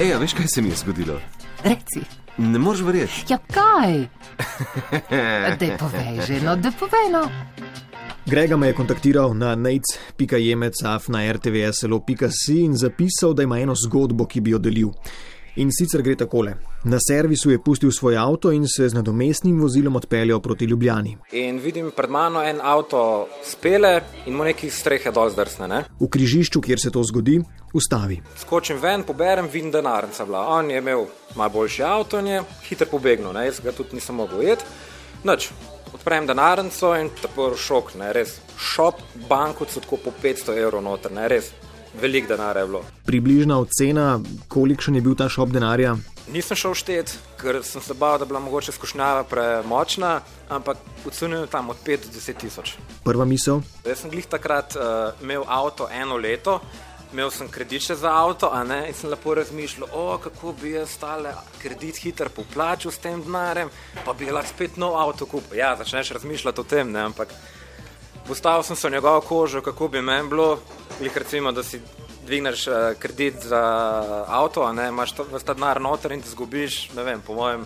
Ej, veš, kaj se mi je zgodilo? Reci. Ne moreš verjeti. Ja, kaj? Da povej že, no, da povej no. Grega me je kontaktiral na nec.jemecaf na rtvslo.si in zapisal, da ima eno zgodbo, ki bi jo delil. In sicer gre takole. Na servisu je pustil svoj avto in se z nadomestnim vozilom odpeljal proti Ljubljani. In vidim pred mano en avto spele in mu neki strehe dol zdrsne. Ne? V križišču, kjer se to zgodi, ustavi. Skočim ven, poberem, vidim denarnica bila. On je imel malo boljši avto in je hitro pobegnil, ne? jaz ga tudi nisem mogel ujeti. Noč, odprem denarnico in tako šok, ne res. Šop, banko so tako po 500 evrov noter, ne res. Velik denar je bilo. Približna ocena, kolikšen je bil ta šop denarja. Nisem šel štet, ker sem se bal, da bi bila mogoče skušnjava premočna, ampak ocenil tam od 5 do 10 tisoč. Prva misel, Jaz sem glih takrat uh, imel avto eno leto, imel sem kredit še za avto, a ne, in sem lepo razmišljal, o, kako bi jaz stale kredit hitro poplačal s tem denarjem, pa bi lahko spet nov avto kupil. Ja, začneš razmišljati o tem, ne, ampak postavil sem se v njegovo kožo, kako bi meni bilo, glih recimo, da si dvigneš uh, kredit za avto, ne, imaš ves ta denar noter in ti zgubiš, ne vem, po mojem,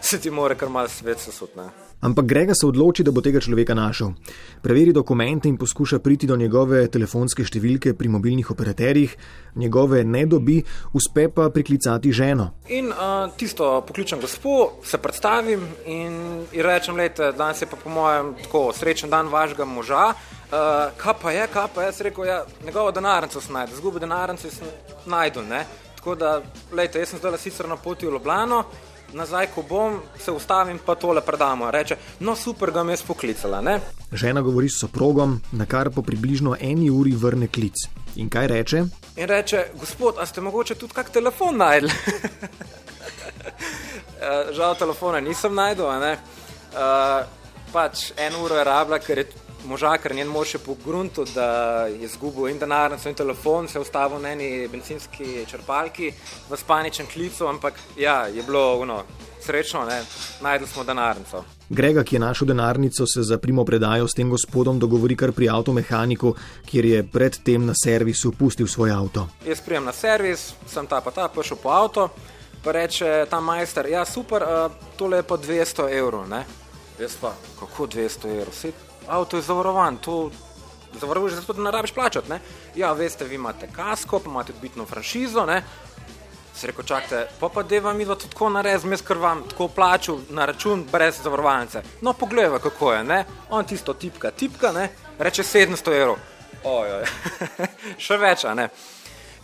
se ti more kar malo svet sesut, ne. ampak Grega se odloči, da bo tega človeka našel. Preveri dokumente in poskuša priti do njegove telefonske številke pri mobilnih operaterjih, njegove ne dobi, uspe pa priklicati ženo. In uh, tisto pokličem gospo, se predstavim in, in rečem, da danes je pa po mojem tako srečen dan vašega moža. Uh, kaj pa je, kaj pa je, jaz rekel, ja, njegovo denarnico sem najdel, zgubil denarnico sem najdel. Ne? Tako da, lejte, jaz sem zdaj sicer na poti v Ljubljano, nazaj, ko bom, se ustavim, pa tole predamo. Reče, no super, da me je spoklicala. Ne? Žena govori s soprogom, na kar po približno eni uri vrne klic. In kaj reče? In reče, gospod, a ste mogoče tudi kak telefon najdel? Eh, Žal telefona nisem najdel, ne. Uh, pač eno uro je rabila, ker je moža, ker njen mož je po gruntu, da je izgubil in denarnico in telefon, se je ustavil na eni benzinski črpalki v spaničnem klicu, ampak ja, je bilo uno, srečno, ne, najdel smo denarnico. Grega, ki je našel denarnico, se za primo predajo s tem gospodom dogovori kar pri avtomehaniku, kjer je predtem na servisu pustil svoj avto. Jaz prijem na servis, sem ta pa ta, prišel po avto, pa reče ta majster, ja super, tole je pa 200 evrov, ne. Jaz pa, kako 200 evrov, vse avto je zavarovan, to zavaruješ zato, da ne rabiš plačati, ne. Ja, veste, vi imate kasko, pa imate odbitno franšizo, ne. Se reko, čakajte, pa pa deva mi to tako narediti, jaz ker vam tako plaču na račun brez zavarovalnice. No, poglej, kako je, ne. On tisto tipka, tipka, ne, reče 700 evrov. Ojoj, še več, ne.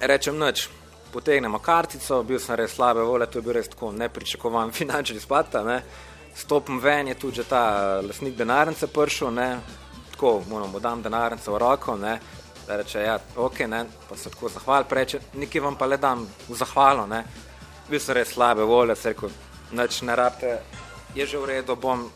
Rečem nič, potegnemo kartico, bil sem res slabe volje, to je bil res tako nepričakovan finančni izpad, a ne. Stopim ven, je tudi že ta eh, lastnik denarnice prišel, ne, tako moramo dam denarnico v roko, ne, da reče, ja, ok, ne, pa se tako zahval, preče, nekaj vam pa le dam v zahvalo, ne. Bil sem res slabe volje, se rekel, nič ne rabite, je že v redu, bom,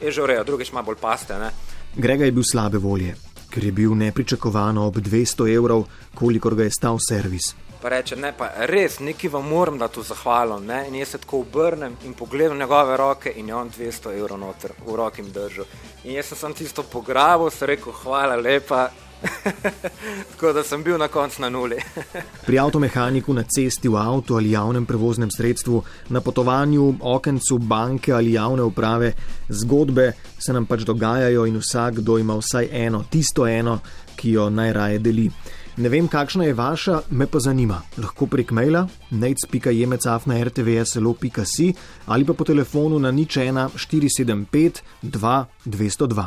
je že v redu, drugič malo bolj paste, ne. Grega je bil slabe volje, ker je bil nepričakovano ob 200 evrov, kolikor ga je stal servis. Pa reče, ne, pa res, nekaj vam moram dati v zahvalo. Ne? In jaz se tako obrnem in pogledam njegove roke in je on 200 evrov noter v roki držal. In jaz sem tisto pograbil, se rekel, hvala lepa. tako da sem bil na koncu na nuli. Pri avtomehaniku na cesti v avtu ali javnem prevoznem sredstvu, na potovanju, okencu banke ali javne uprave, zgodbe se nam pač dogajajo in vsakdo ima vsaj eno, tisto eno, ki jo najraje deli. Ne vem, kakšna je vaša, me pa zanima. Lahko prek maila nec.jemecaf na rtvslo.si ali pa po telefonu na nič 1 475 2 202.